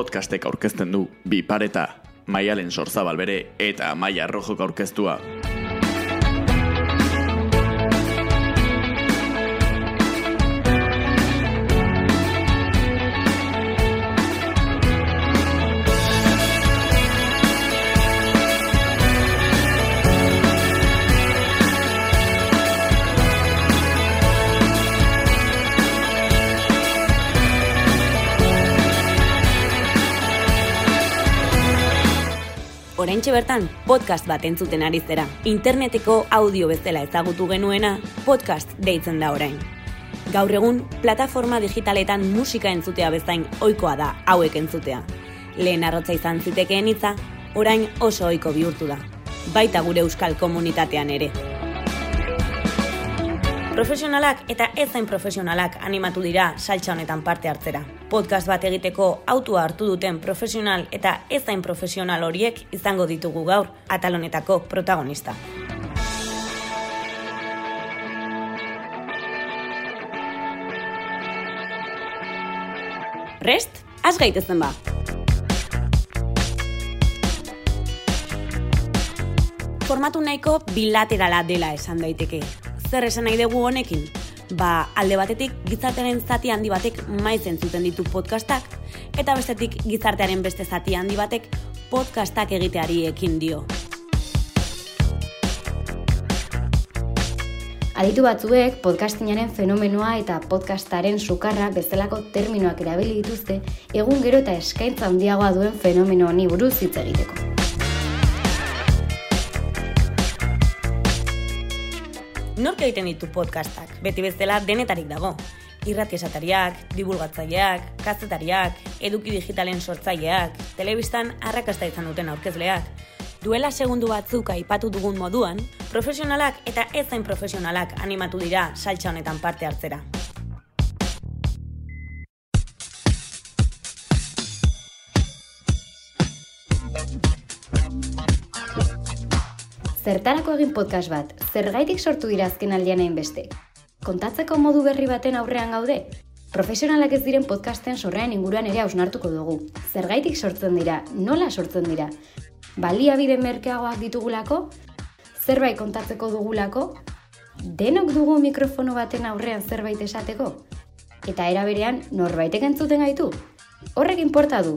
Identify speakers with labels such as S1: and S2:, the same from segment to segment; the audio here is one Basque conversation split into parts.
S1: podcastek aurkezten du bi pareta, maialen sorzabal bere eta maia rojok aurkeztua.
S2: Oraintxe bertan podcast bat entzuten ari zera. Interneteko audio bezala ezagutu genuena podcast deitzen da orain. Gaur egun, plataforma digitaletan musika entzutea bezain ohikoa da hauek entzutea. Lehen arrotza izan zitekeen hitza, orain oso ohiko bihurtu da. Baita gure euskal komunitatean ere. Profesionalak eta ez zain profesionalak animatu dira saltza honetan parte hartzera. Podcast bat egiteko autua hartu duten profesional eta ez zain profesional horiek izango ditugu gaur atalonetako protagonista. Rest, az gaitezen ba! Formatu nahiko bilaterala dela esan daiteke. Zer esan nahi dugu honekin? Ba, alde batetik gizartearen zati handi batek maizen zuten ditu podcastak, eta bestetik gizartearen beste zati handi batek podcastak egiteari ekin dio.
S3: Aditu batzuek podcastinaren fenomenoa eta podcastaren sukarra bezalako terminoak erabili dituzte egun gero eta eskaintza handiagoa duen fenomeno honi buruz hitz egiteko.
S2: Nork egiten ditu podcastak? Beti bezala denetarik dago. Irrati esatariak, divulgatzaileak, kazetariak, eduki digitalen sortzaileak, telebistan arrakasta izan duten aurkezleak. Duela segundu batzuk aipatu dugun moduan, profesionalak eta ez zain profesionalak animatu dira saltza honetan parte hartzera.
S3: Zertarako egin podcast bat, zergaitik sortu dira azken aldean egin beste? Kontatzeko modu berri baten aurrean gaude? Profesionalak ez diren podcasten sorrean inguruan ere hausnartuko dugu. Zergaitik sortzen dira, nola sortzen dira? Baliabide merkeagoak ditugulako? Zerbait kontatzeko dugulako? Denok dugu mikrofono baten aurrean zerbait esateko? Eta era berean norbaitek entzuten gaitu? Horrek inporta du.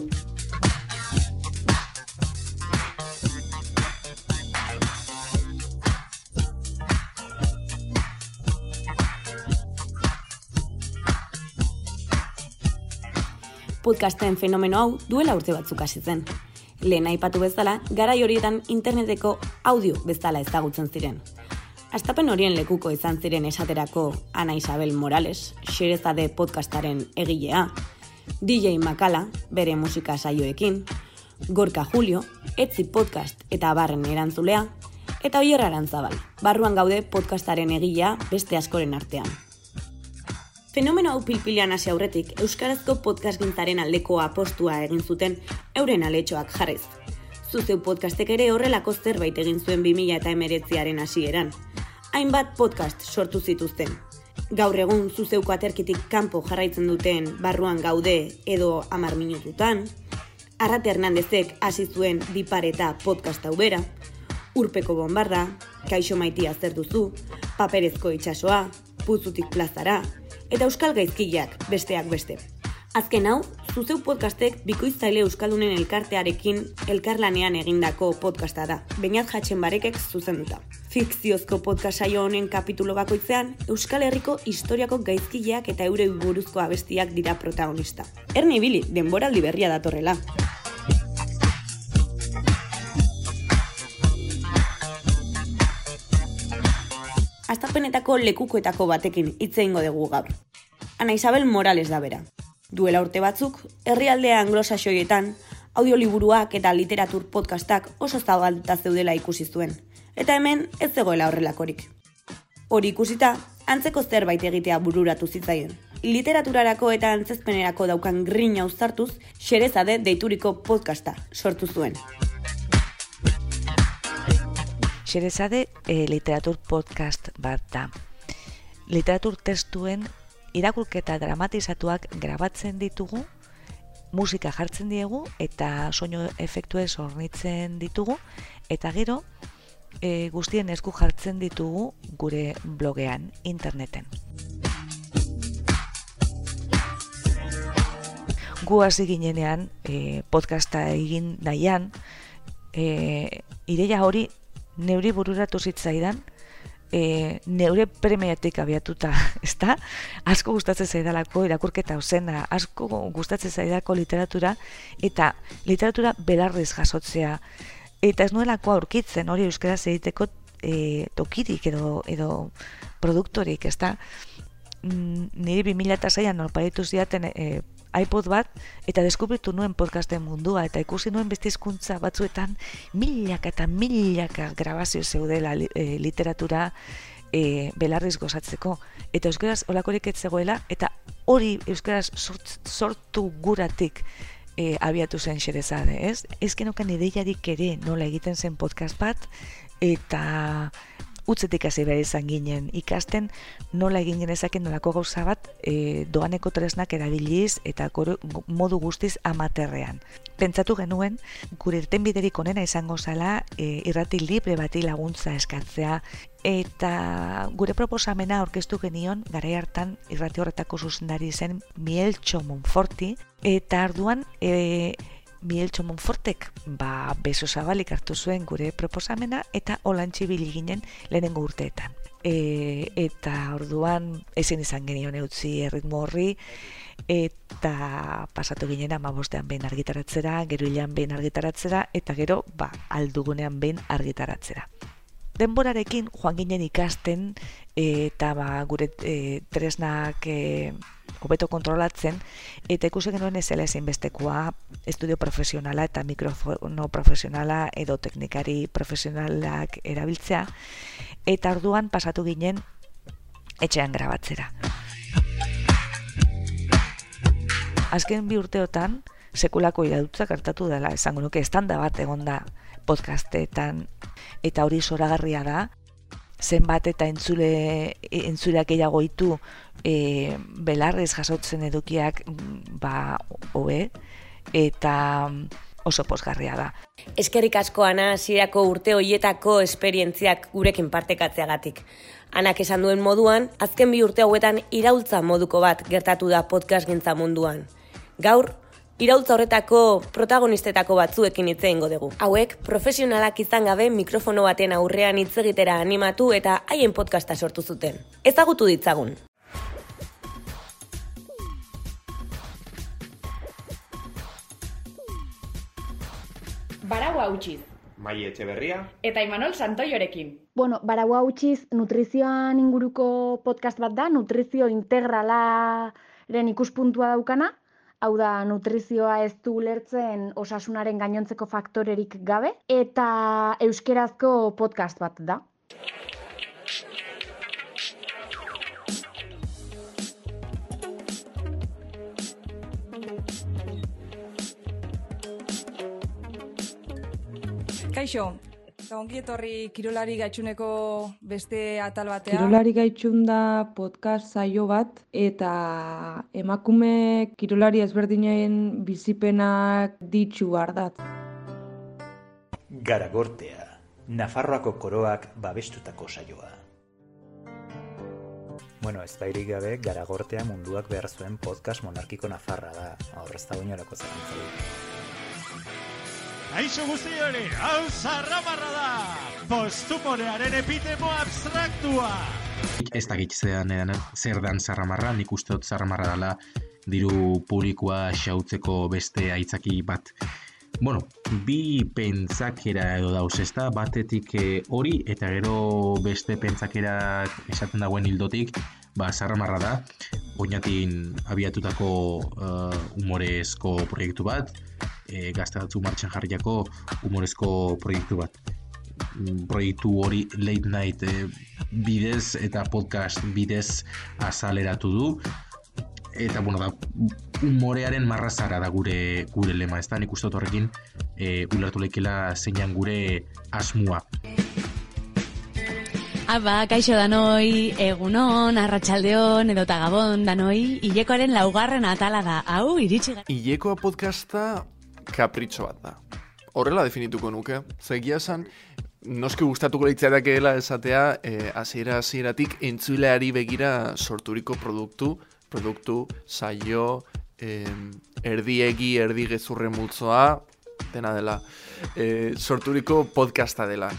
S2: Podcasten fenomeno hau duela urte batzuk hasi zen. Lehen aipatu bezala, garai horietan interneteko audio bezala ezagutzen ziren. Astapen horien lekuko izan ziren esaterako Ana Isabel Morales, xerezade podcastaren egilea, DJ Makala, bere musika saioekin, Gorka Julio, Etzi Podcast eta Barren erantzulea, eta Oier Arantzabal, barruan gaude podcastaren egilea beste askoren artean. Fenomeno hau pilpilean hasi aurretik, Euskarazko podcast gintzaren aldeko apostua egin zuten euren aletxoak jarrez. Zuzeu podcastek ere horrelako zerbait egin zuen 2000 eta emeretziaren hasieran. Hainbat podcast sortu zituzten. Gaur egun zuzeuko aterkitik kanpo jarraitzen duten barruan gaude edo amar minututan. Arrate Hernandezek hasi zuen bipareta podcast hau bera. Urpeko bombarda, kaixo maitia zer duzu, paperezko itsasoa, puzutik plazara, eta euskal gaizkileak besteak beste. Azken hau, zuzeu podcastek bikoiztaile euskaldunen elkartearekin elkarlanean egindako podcasta da, bainat jatzen barekek zuzenduta. Fikziozko podcast saio honen kapitulo bakoitzean, Euskal Herriko historiako gaizkileak eta eure buruzko abestiak dira protagonista. Erne ibili, denboraldi berria datorrela. Astapenetako lekukoetako batekin hitz egingo dugu gaur. Ana Isabel Morales da bera. Duela urte batzuk, herrialdea anglosaxoietan, audioliburuak eta literatur podcastak oso zabalduta zeudela ikusi zuen. Eta hemen ez zegoela horrelakorik. Hori ikusita, antzeko zerbait egitea bururatu zitzaien. Literaturarako eta antzezpenerako daukan grina uztartuz, xerezade deituriko podcasta sortu zuen.
S4: Xerezade e, literatur podcast bat da. Literatur testuen irakurketa dramatizatuak grabatzen ditugu musika jartzen diegu eta soinu efektuez hornitzen ditugu eta gero e, guztien esku jartzen ditugu gure blogean, interneten. Gu hasi ginenean e, podcasta egin nahian, e, ideia hori neuri bururatu zitzaidan, e, neure premiatik abiatuta, ezta? Asko gustatzen zaidalako irakurketa ozena, asko gustatzen zaidako literatura, eta literatura belarriz jasotzea, eta ez nuelako aurkitzen hori euskaraz egiteko e, tokirik edo, edo produktorik, ezta? Mm, niri 2006an norparitu ziaten e, iPod bat, eta deskubritu nuen podcasten mundua, eta ikusi nuen beste hizkuntza batzuetan milaka eta milaka grabazio zeudela e, literatura e, belarriz gozatzeko. Eta euskaraz olakorik ez zegoela, eta hori euskaraz sortu guratik e, abiatu zen xerezade, ez? Ez genokan ideiarik ere nola egiten zen podcast bat, eta utzetik hasi behar izan ginen ikasten nola egin genezaken nolako gauza bat e, doaneko tresnak erabiliz eta modu guztiz amaterrean. Pentsatu genuen, gure irten biderik onena izango zala e, irrati libre bati laguntza eskatzea eta gure proposamena aurkeztu genion gara hartan irrati horretako zuzendari zen Mieltxo Monforti eta arduan e, Mieltxo Monfortek ba, beso zabalik hartu zuen gure proposamena eta olantzi ginen lehenengo urteetan. E, eta orduan ezin izan genion eutzi erritmo horri eta pasatu ginen amabostean behin argitaratzera, gero hilan behin argitaratzera eta gero ba, aldugunean behin argitaratzera. Denborarekin joan ginen ikasten eta ba, gure e, tresnak e, hobeto kontrolatzen eta ikusi genuen ez zela ezinbestekoa estudio profesionala eta mikrofono profesionala edo teknikari profesionalak erabiltzea. Eta orduan pasatu ginen etxean grabatzera. Azken bi urteotan sekulako iradutza kartatu dela, esango nuke estanda bat egonda podcastetan. Eta hori zoragarria da. Zenbat eta entzule entzuleak gehiago ditu e, belarrez jasotzen edukiak mm, ba hobe eta oso posgarria da.
S2: Eskerrik asko ana hasierako urte hoietako esperientziak gurekin partekatzeagatik. Anak esan duen moduan, azken bi urte hauetan iraultza moduko bat gertatu da podcast gintza munduan. Gaur, iraultza horretako protagonistetako batzuekin hitze eingo dugu. Hauek profesionalak izan gabe mikrofono baten aurrean hitz egitera animatu eta haien podcasta sortu zuten. Ezagutu ditzagun. Baragua utziz.
S5: Mai Etxeberria
S2: eta Imanol Santoiorekin.
S3: Bueno, Baragua utziz nutrizioan inguruko podcast bat da, nutrizio integralaren ikuspuntua daukana, hau da nutrizioa ez du ulertzen osasunaren gainontzeko faktorerik gabe, eta euskerazko podcast bat da.
S6: Kaixo, Eta ongi etorri Kirolari Gaitxuneko beste atal batean.
S7: Kirolari Gaitxun da podcast saio bat eta emakume kirolari ezberdinen bizipenak ditxu ardat.
S8: Garagortea, Nafarroako koroak babestutako saioa. Bueno, ez bairik gabe, Garagortea munduak behar zuen podcast monarkiko Nafarra da. Horrez da guinorako
S9: Aixo guzti hori, hau zarramarra da! Postumorearen epitemo abstraktua!
S10: Ez da gitzean edan zer dan zarramarra, nik uste dut zarramarra dela diru publikoa xautzeko beste aitzaki bat. Bueno, bi pentsakera edo dauz ez da, batetik eh, hori eta gero beste pentsakera esaten dagoen hildotik, ba, zarramarra da, oinatin abiatutako uh, humorezko proiektu bat, e, gazte batzu martxan jarriako humorezko proiektu bat. Mm, proiektu hori late night e, bidez eta podcast bidez azaleratu du. Eta, bueno, da, humorearen marrazara da gure gure lema, ez da, nik uste horrekin e, ulertu lekela zeinan gure asmua.
S5: Aba, kaixo danoi, egunon, arratsaldeon edo tagabon danoi, hilekoaren laugarren atala da. Hau, iritsi gara.
S11: Hilekoa podcasta kapritxo bat da. Horrela definituko nuke. Zegia esan, noski gustatuko litzaidakeela esatea, eh, hasiera hasieratik entzuleari begira sorturiko produktu, produktu, saio, eh, erdiegi, erdi gezurre multzoa, dena dela, eh, sorturiko podcasta dela.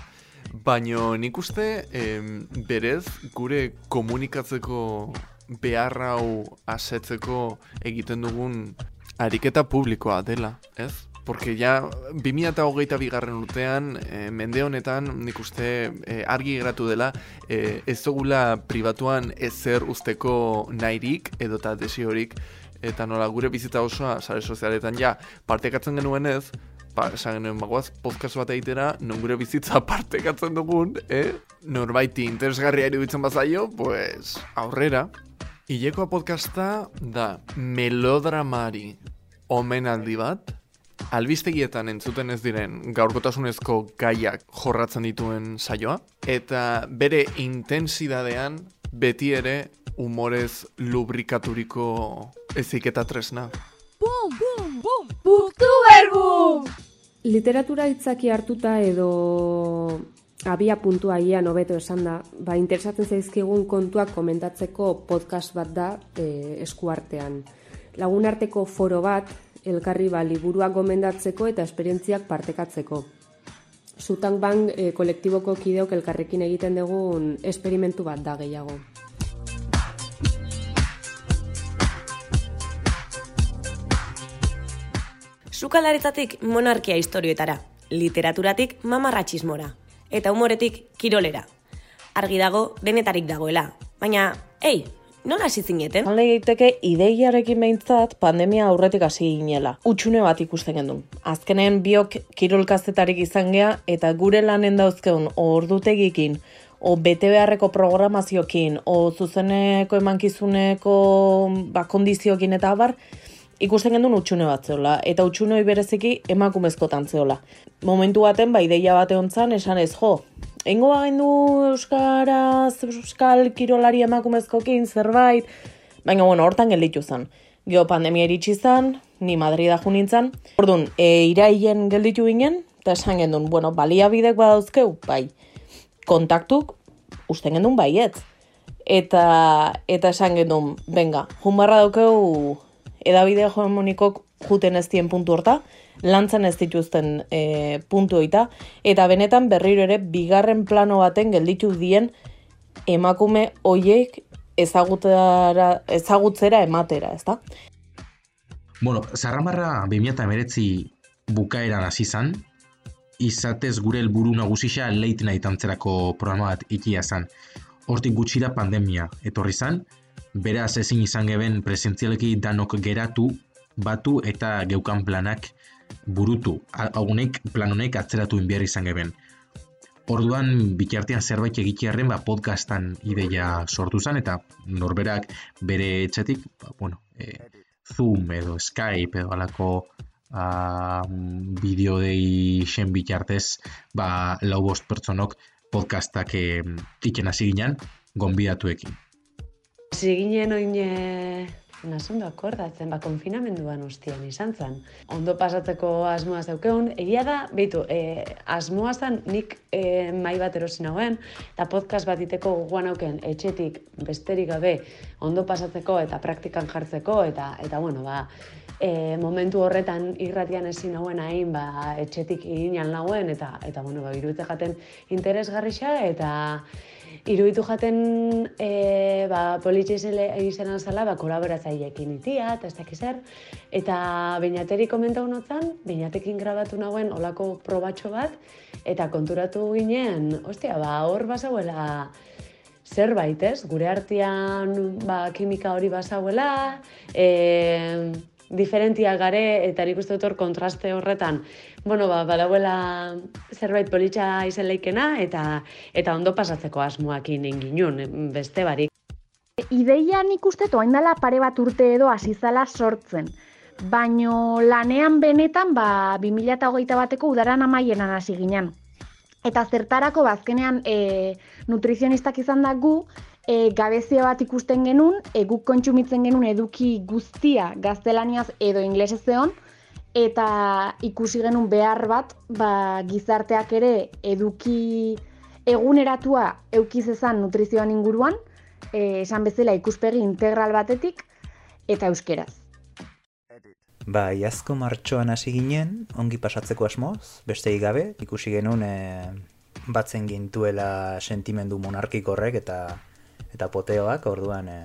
S11: Baino nik uste em, berez gure komunikatzeko behar hau asetzeko egiten dugun ariketa publikoa dela, ez? Porque ja, 2008 bigarren urtean, e, mende honetan, nik uste e, argi geratu dela, e, ez dugula pribatuan ezer usteko nahirik edota desiorik, eta nola gure bizita osoa sare sozialetan ja partekatzen genuen ez, ba, esan genuen bagoaz, podcast bat egitera, non gure bizitza partekatzen dugun, eh? Norbaiti interesgarria iruditzen bazaio, pues, aurrera. Ilekoa podcasta da melodramari omenaldi bat, albistegietan entzuten ez diren gaurkotasunezko gaiak jorratzen dituen saioa, eta bere intensidadean beti ere umorez lubrikaturiko eziketa tresna.
S12: Bum, bum, bum, Booktuber
S13: Literatura hitzaki hartuta edo abia puntua ian hobeto esan da, ba, interesatzen zaizkigun kontuak komentatzeko podcast bat da e, eskuartean. Lagunarteko foro bat, elkarri ba, liburuak gomendatzeko eta esperientziak partekatzeko. Zutan bang e, kolektiboko kideok elkarrekin egiten dugun esperimentu bat da gehiago.
S2: Sukalaritzatik monarkia historioetara, literaturatik mamarratxismora, eta humoretik kirolera. Argi dago, denetarik dagoela. Baina, ei, nola hasi zineten?
S14: Hale egiteke ideiarekin behintzat pandemia aurretik hasi ginela. Utxune bat ikusten gendun. Azkenen biok kirolkazetarik izan gea eta gure lanen dauzkeun ordutegikin, o bete beharreko programaziokin, o zuzeneko emankizuneko ba, kondiziokin eta abar, ikusten gendun utxune bat zeola, eta utxune hori bereziki emakumezko tantzeola. Momentu baten, ba, ideia bate hontzan, esan ez, jo, Engo bagendu Euskaraz, Euskal Kirolari emakumezkokin zerbait, baina bueno, hortan gelditu zen. Geo pandemia iritsi zen, ni Madrida ju nintzen. Orduan, e, iraien gelditu ginen, eta esan gendun, bueno, baliabidek badauzkeu, bai, kontaktuk, usten gendun baiet. Eta, eta esan gendun, venga, junbarra daukeu edabide hegemonikok juten ez dien puntu horta, lantzen ez dituzten e, puntu oita, eta benetan berriro ere bigarren plano baten gelditu dien emakume hoiek ezagutzera, ezagutzera ematera, ez da?
S10: Bueno, Zarramarra 2008 bukaeran hasi zan, izatez gure helburu nagusisa late night antzerako programa bat ikia zan. Hortik gutxira pandemia etorri zan, beraz ezin izan geben presentzialeki danok geratu, batu eta geukan planak burutu, haunek plan honek atzeratu inbiar izan geben. Orduan bitartean zerbait egitearren ba, podcastan ideia sortu zen eta norberak bere etxetik, ba, bueno, e, Zoom edo Skype edo alako bideo dei xen bitartez ba, lau bost pertsonok podcastak e, iken hasi ginen gonbidatuekin.
S15: Hasi ginen oin Nasun da akordatzen, ba, konfinamenduan ustian izan zen. Ondo pasatzeko asmoa zeukeun, egia da, behitu, e, asmoa zen nik e, mai bat erosin hauen, eta podcast bat iteko guan auken etxetik besterik gabe ondo pasatzeko eta praktikan jartzeko, eta, eta bueno, ba, e, momentu horretan irratian ezin hauen hain, ba, etxetik egin nauen, eta, eta bueno, ba, jaten interesgarrixa, eta iruditu jaten e, ba, politxezele egizena zala, ba, kolaboratzaileekin itia, eta ez dakiz zer. Eta bainateri komenta honotan, bainatekin grabatu nagoen olako probatxo bat, eta konturatu ginen, ostia, ba, hor basauela zerbait, ez? Gure artean ba, kimika hori basauela, e, diferentia gare eta nik uste dut kontraste horretan bueno, ba, badauela zerbait politxa izen leikena eta eta ondo pasatzeko asmoakin egin beste barik.
S16: Ideia nik uste toain dela pare bat urte edo hasizala sortzen. Baino lanean benetan ba 2021 bateko udaran amaienan hasi ginen. Eta zertarako bazkenean e, nutrizionistak izan da gu, e, gabezia bat ikusten genuen, e, guk kontsumitzen genuen eduki guztia gaztelaniaz edo inglesez zeon, eta ikusi genuen behar bat, ba, gizarteak ere eduki eguneratua eukiz ezan nutrizioan inguruan, e, esan bezala ikuspegi integral batetik, eta euskeraz.
S8: Ba, iazko martxoan hasi ginen, ongi pasatzeko asmoz, beste gabe, ikusi genuen e, batzen gintuela sentimendu monarkiko horrek eta eta poteoak, orduan e,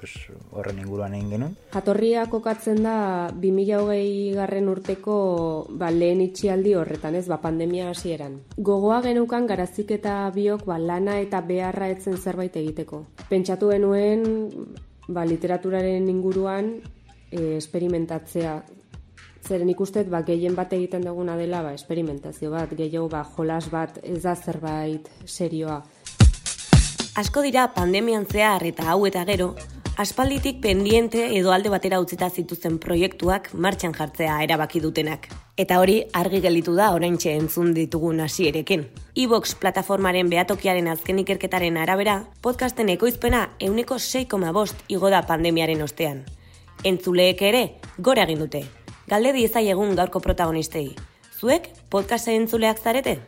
S8: pues, horren inguruan egin genuen.
S13: Jatorria kokatzen da 2020 garren urteko ba, lehen itxialdi horretan, ez, ba, pandemia hasieran. Gogoa genukan garazik eta biok ba, lana eta beharra etzen zerbait egiteko. Pentsatu genuen ba, literaturaren inguruan e, esperimentatzea. Zeren ikustet, ba, gehien bat egiten duguna dela, ba, esperimentazio bat, gehiago, ba, jolas bat, ez da zerbait serioa.
S2: Asko dira pandemian zehar eta hau eta gero, aspalditik pendiente edo alde batera utzita zituzten proiektuak martxan jartzea erabaki dutenak. Eta hori argi gelditu da oraintxe entzun ditugun hasierekin. Ibox plataformaren behatokiaren azken ikerketaren arabera, podcasten ekoizpena euneko 6,5 igo da pandemiaren ostean. Entzuleek ere, gora egin dute. Galde diezai egun gaurko protagonistei. Zuek, podcasta entzuleak zarete?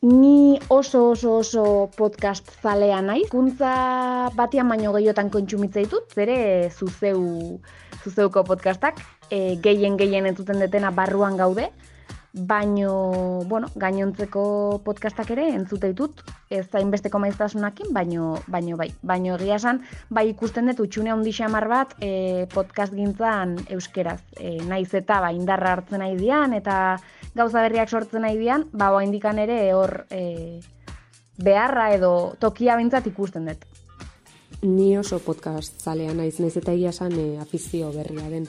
S16: Ni oso oso oso podcast zalea naiz. Kuntza batian baino gehiotan kontsumitza ditut, zere zuzeu, zuzeuko podcastak, e, gehien gehien entzuten detena barruan gaude, baino, bueno, gainontzeko podcastak ere entzute ditut, ez da inbesteko maiztasunakin, baino, baino bai. Baino egia esan, bai ikusten dut utxune handi xamar bat e, podcast gintzan euskeraz. E, naiz eta ba, indarra hartzen nahi dian, eta gauza berriak sortzen nahi dian, ba, ba indikan ere hor e, beharra edo tokia bintzat ikusten dut.
S13: Ni oso podcast zalea naiz, naiz eta egia esan e, afizio berria den.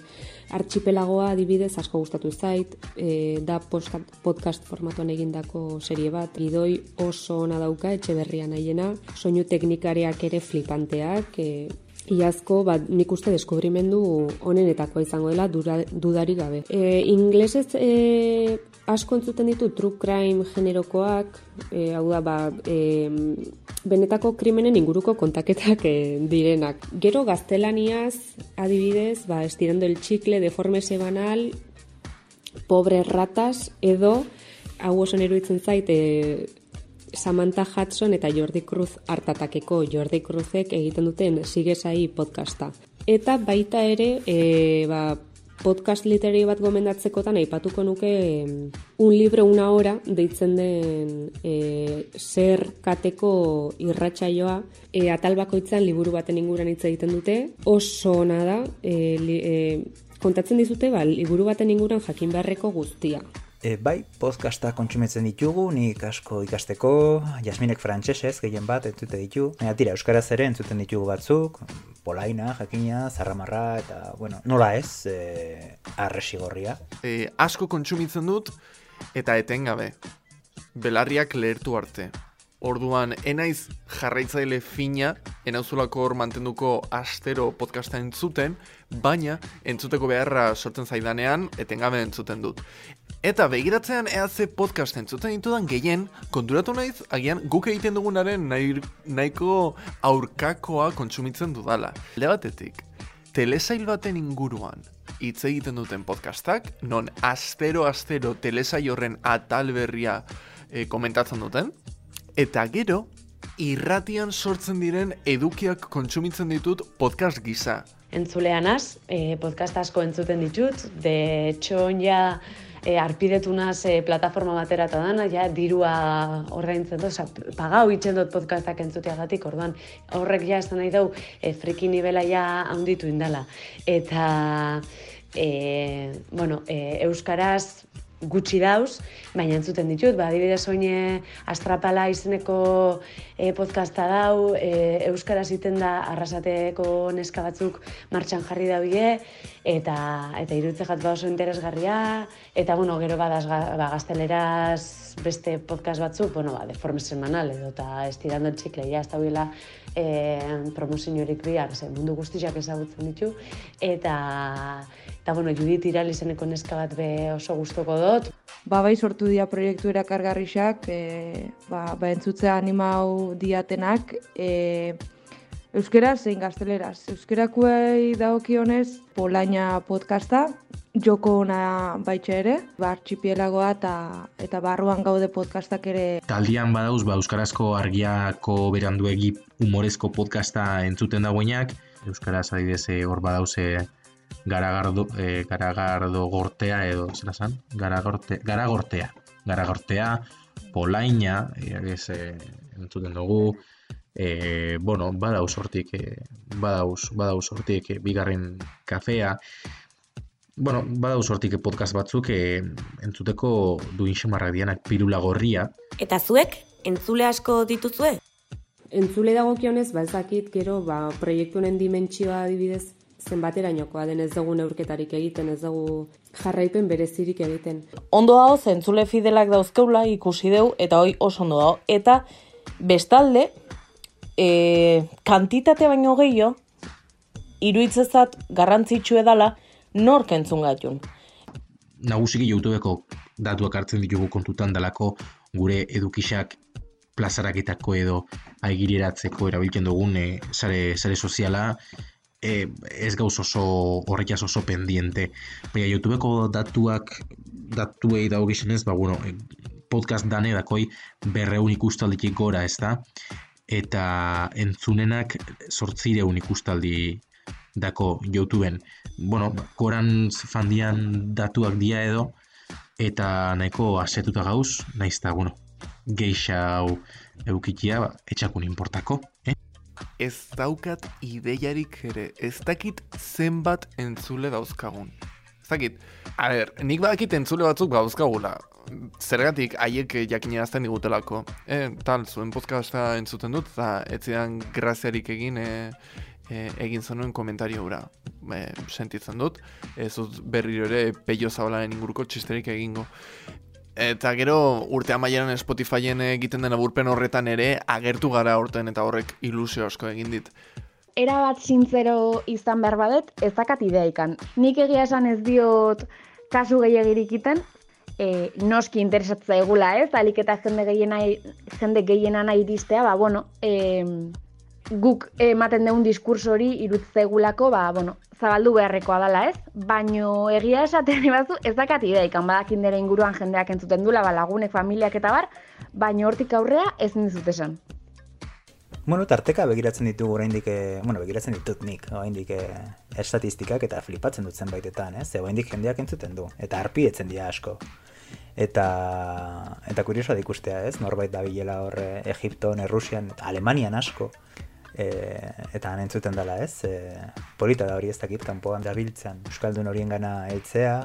S13: Archipelagoa adibidez asko gustatu zait, e, da podcast formatuan egindako serie bat, gidoi oso ona dauka etxe berria nahiena, soinu teknikariak ere flipanteak, e, Iazko, ba, nik uste deskubrimendu honenetakoa izango dela dura, dudari gabe. E, inglesez e, asko entzuten ditu true crime generokoak, e, hau da, ba, e, benetako krimenen inguruko kontaketak e, direnak. Gero gaztelaniaz, adibidez, ba, estirando el txikle, deforme semanal, pobre ratas, edo, hau oso neruitzen zait, e, Samantha Hudson eta Jordi Cruz hartatakeko. Jordi Cruzek egiten duten sigesai podcasta. Eta baita ere, e, ba, podcast literari bat gomendatzekotan aipatuko nuke un libro una hora deitzen den e, zer kateko irratsaioa e, atal bakoitzan liburu baten inguran hitz egiten dute. Oso ona da e, li, e, kontatzen dizute ba, liburu baten inguran jakin beharreko guztia
S8: E, bai, podcasta kontsumitzen ditugu, nik asko ikasteko, jasminek frantsesez gehien bat entzute ditu. Baina tira, euskaraz ere entzuten ditugu batzuk, polaina, jakina, zarramarra, eta, bueno, nola ez, e, arresigorria.
S11: E, asko kontsumitzen dut, eta etengabe, belarriak lehertu arte. Orduan, enaiz jarraitzaile fina, enauzulako hor mantenduko astero podcasta entzuten, baina entzuteko beharra sortzen zaidanean, etengabe entzuten dut. Eta begiratzean EAC podcast entzuten ditudan gehien, konturatu naiz, agian guk egiten dugunaren nahi, nahiko aurkakoa kontsumitzen dudala. Le batetik, telesail baten inguruan, hitz egiten duten podcastak, non astero-astero telesail horren atal berria e, komentatzen duten, Eta gero, irratian sortzen diren edukiak kontsumitzen ditut podcast gisa.
S15: Entzulean az, e, podcast asko entzuten ditut, de txon ja e, arpidetu naz e, plataforma batera eta dana, ja dirua horreintzen dut, pagau itxen dut podcastak entzuteagatik, orduan horrek ja esan nahi dau, e, friki nivela ja handitu indala. Eta, e, bueno, e, Euskaraz gutxi dauz, baina entzuten ditut, ba, adibidez oine astrapala izeneko e, podcasta dau, e, Euskara ziten da arrasateko neska batzuk martxan jarri daue, eta eta irutze jat ba oso interesgarria, eta bueno, gero badaz ba, gazteleraz beste podcast batzuk, bueno, ba, deforme semanal, edo eta estirando el txikle, ja, ez dauela e, promoziorik bihar, ze mundu guztiak ezagutzen ditu, eta Eta, bueno, Judith Iral izeneko neska bat be oso gustoko dut.
S7: Ba, bai sortu dira proiektu erakargarrixak, e, ba, ba entzutzea animau diatenak, e, Euskera zein gazteleraz. Euskerakuei dagokionez Polaina podcasta, joko ona baitxe ere, ba, artxipielagoa eta, eta barruan gaude podcastak ere.
S10: Taldian badauz, ba, Euskarazko argiako beranduegi humorezko podcasta entzuten dagoenak, Euskaraz adibidez eh, hor badauze garagardo, e, garagardo gortea edo, zera zan? Garagorte, garagortea. Garagortea, Polaina, e, e, entzuten dugu, e, bueno, badau sortik, e, badauz, badau sortik, e, bigarren kafea, bueno, badau sortik podcast batzuk e, entzuteko duin xemarrak dianak pirula gorria.
S2: Eta zuek, entzule asko dituzue?
S13: Entzule dagokionez, ba ezakit gero, ba, proiektu honen dimentsioa adibidez, zenbaterainokoa den ez dugu neurketarik egiten, ez dugu jarraipen berezirik egiten.
S14: Ondo dago, zentzule fidelak dauzkeula ikusi deu, eta hoi oso ondo dago. Eta bestalde, e, kantitate baino gehiago, iruitzezat garrantzitsu edala, nork entzun gatun.
S10: Nagusiki YouTubeko datuak hartzen ditugu kontutan dalako gure edukisak plazaraketako edo aigireratzeko erabiltzen dugun e, sare, sare soziala e, ez gauz oso horretaz oso pendiente. Baina YouTubeko datuak datuei dago gizenez, ba, bueno, e, podcast dane dakoi berreun ikustalditik gora, ez da? Eta entzunenak sortzireun ikustaldi dako YouTubeen. Bueno, koran fandian datuak dia edo, eta nahiko asetuta gauz, naiz eta, bueno, geixa hau eukitia ba, etxakun importako, eh?
S11: Ez daukat ideiarik ere, ez dakit zenbat entzule dauzkagun. Ez dakit, a ber, nik badakit entzule batzuk dauzkagula, zergatik haiek jakinarazten digutelako. E, tal, zuen podcasta entzuten dut, eta etzidan graziarik egin e, e, egin zenuen komentario gura. E, sentitzen dut, ez dut berriro ere peio zabalaren inguruko txisterik egingo. Eta gero urte amaieran Spotifyen egiten den aburpen horretan ere agertu gara horten eta horrek ilusio asko egin dit.
S16: Era bat sintzero izan behar badet, ez dakat ideikan. Nik egia esan ez diot kasu gehiagirik iten, e, noski interesatza egula, ez? Alik eta jende gehiena, jende gehiena nahi iristea, ba, bueno, e, guk ematen deun diskurso hori irutze egulako, ba, bueno, zabaldu beharrekoa dela, ez? Baino egia esaten batzu, ez dakat ideikan badakin dere inguruan jendeak entzuten dula, ba, lagunek, familiak eta bar, baino hortik aurrea ez nizut esan.
S8: Bueno, tarteka begiratzen ditugu oraindik, eh, bueno, begiratzen ditut nik, oraindik eh, estatistikak eta flipatzen dut zenbaitetan, ez? Ze oraindik jendeak entzuten du eta arpietzen dira asko eta eta kuriosoa da ikustea, ez? Norbait da bilela hor eh, Egipton, Errusian, Alemanian asko. E, eta han entzuten dela, ez? E, polita da hori ez dakit kanpoan dabiltzen euskaldun horiengana heltzea,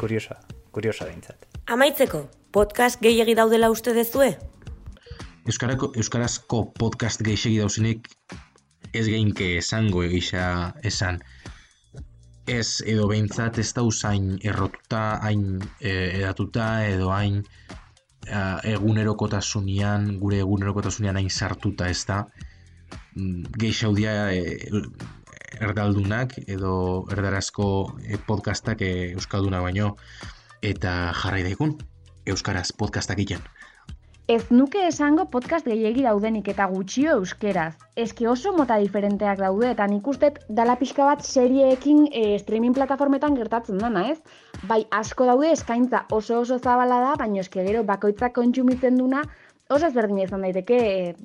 S8: kuriosoa, kuriosoa beintzat.
S2: Amaitzeko, podcast gehiegi daudela uste dezue?
S10: Euskarako, Euskarazko podcast gehiagi dauzenik ez geinke esango egisa esan ez edo behintzat ez da usain errotuta, hain e, edatuta edo hain egunerokotasunean, gure egunerokotasunean hain sartuta ez da. Mm, Geixaudia e, erdaldunak edo erdarazko e, podcastak e, euskalduna baino eta jarrai daikun euskaraz podcastak egiten.
S16: Ez nuke esango podcast gehiegi daudenik eta gutxio euskeraz. Eske oso mota diferenteak daude eta nik uste dala pixka bat serieekin e, streaming plataformetan gertatzen dana, ez? Bai, asko daude eskaintza oso oso zabala da, baina eske gero bakoitzak kontsumitzen duna oso ezberdina izan daiteke.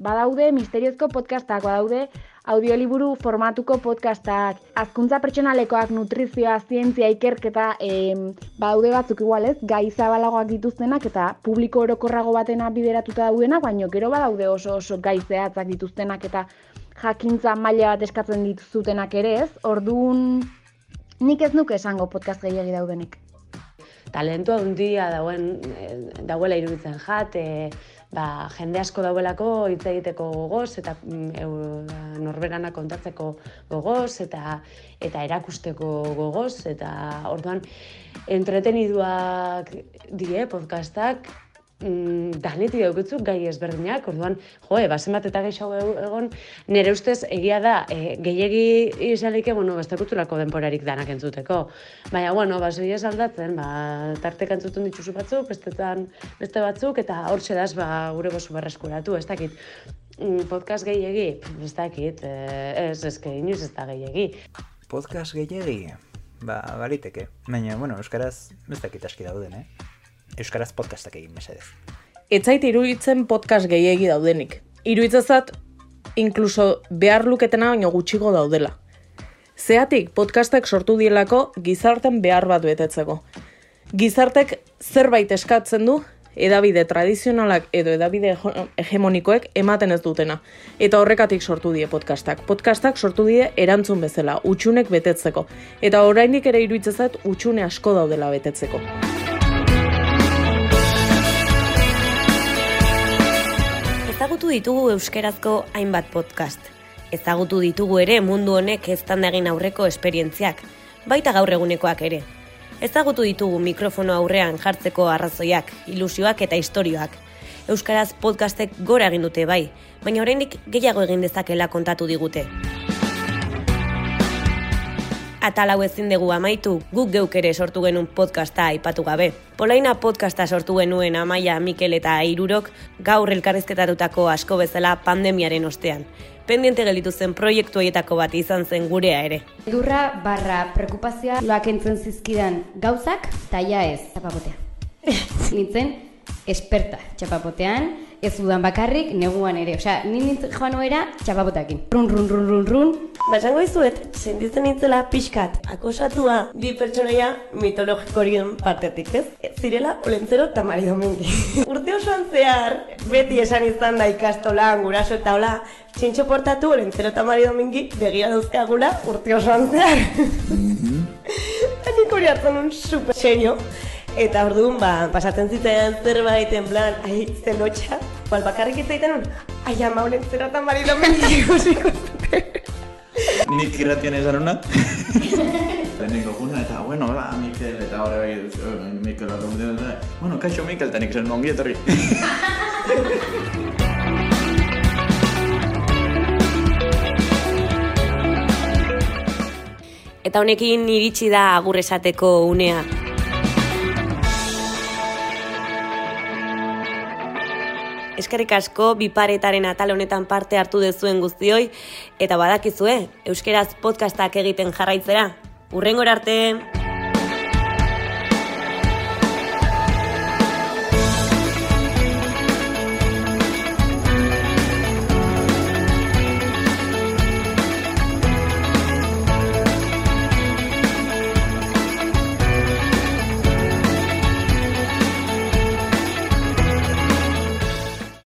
S16: Badaude misteriozko podcastak, badaude audioliburu formatuko podcastak, azkuntza pertsonalekoak, nutrizioa, zientzia, ikerketa, e, badaude batzuk igual ez, gai zabalagoak dituztenak eta publiko orokorrago batena bideratuta daudenak, baina gero badaude oso oso gai zehatzak dituztenak eta jakintza maila bat eskatzen dituzutenak ere ez, orduan nik ez nuke esango podcast gehiagi daudenik.
S15: Talentua handia dauen, eh, dauela iruditzen jat, e, ba, jende asko dauelako hitz egiteko gogoz eta mm, norberana kontatzeko gogoz eta eta erakusteko gogoz eta orduan entreteniduak die podcastak mm, danetik daukutzu gai ezberdinak, orduan, jo, e, bazen bat eta gehiago egon, nire ustez egia da, e, gehiegi izalike, bueno, bestakutulako denporarik danak entzuteko. Baina, bueno, basoi ez aldatzen, ba, tartek entzutun dituzu batzuk, bestetan beste batzuk, eta hor daz, ba, gure gozu barreskuratu, ez dakit. Mm, podcast gehiegi, ez dakit, ez, ez, inoiz ez da gehiegi.
S8: Podcast gehiegi? Ba, baliteke. Baina, bueno, euskaraz ez dakit aski dauden, eh? Euskaraz podcastak egin mesedez.
S14: Etzait iruditzen podcast gehiegi daudenik. Iruditzazat, inkluso behar luketena baino gutxigo daudela. Zeatik podcastak sortu dielako gizarten behar bat betetzeko. Gizartek zerbait eskatzen du, edabide tradizionalak edo edabide hegemonikoek ematen ez dutena. Eta horrekatik sortu die podcastak. Podcastak sortu die erantzun bezala, utxunek betetzeko. Eta orainik ere iruditzezat utxune asko daudela betetzeko.
S2: Ezagutu ditugu euskerazko hainbat podcast. Ezagutu ditugu ere mundu honek eztan egin aurreko esperientziak, baita gaur egunekoak ere. Ezagutu ditugu mikrofono aurrean jartzeko arrazoiak, ilusioak eta istorioak. Euskaraz podcastek gora egin dute bai, baina oraindik gehiago egin dezakela kontatu digute. Atal hau ezin dugu amaitu, guk geuk ere sortu genuen podcasta aipatu gabe. Polaina podcasta sortu genuen Amaia, Mikel eta Irurok gaur elkarrizketatutako asko bezala pandemiaren ostean pendiente gelitu zen proiektu horietako bat izan zen gurea ere.
S3: Durra barra prekupazioa loak entzen zizkidan gauzak, taia ez, txapapotea. Nintzen, esperta txapapotean, ez udan bakarrik, neguan ere. Osea, ni nintzen joan oera txapapoteakin. Run, run, run, run, run.
S17: Basango izuet, sentitzen nintzela pixkat, akosatua bi pertsonaia mitologikorien partetik, ez? Zirela, olentzero eta marido mengi. Urte osoan zehar, beti esan izan da ikastolan, guraso eta hola, txintxo portatu, olentzero eta marido mengi, begira dauzkagula, urte osoan zehar. Eta nik hori hartzen un super serio. Eta orduan, ba, pasatzen zitzen zerbait, en plan, ai, zelotxa. Bal, bakarrik itzaiten un, ai, ama, honen zera eta marido mengi ikusiko
S1: Nik irratian esan una. Lehenengo guna eta, bueno, ba, Mikel, eta horre bai, Mikel, eta, bueno, kaixo Mikel, eta nik zen ongi etorri.
S2: Eta honekin iritsi da agur esateko unea. Eskerrik asko biparetaren atal honetan parte hartu dezuen guztioi eta badakizue euskeraz podcastak egiten jarraitzera. Urrengora arte.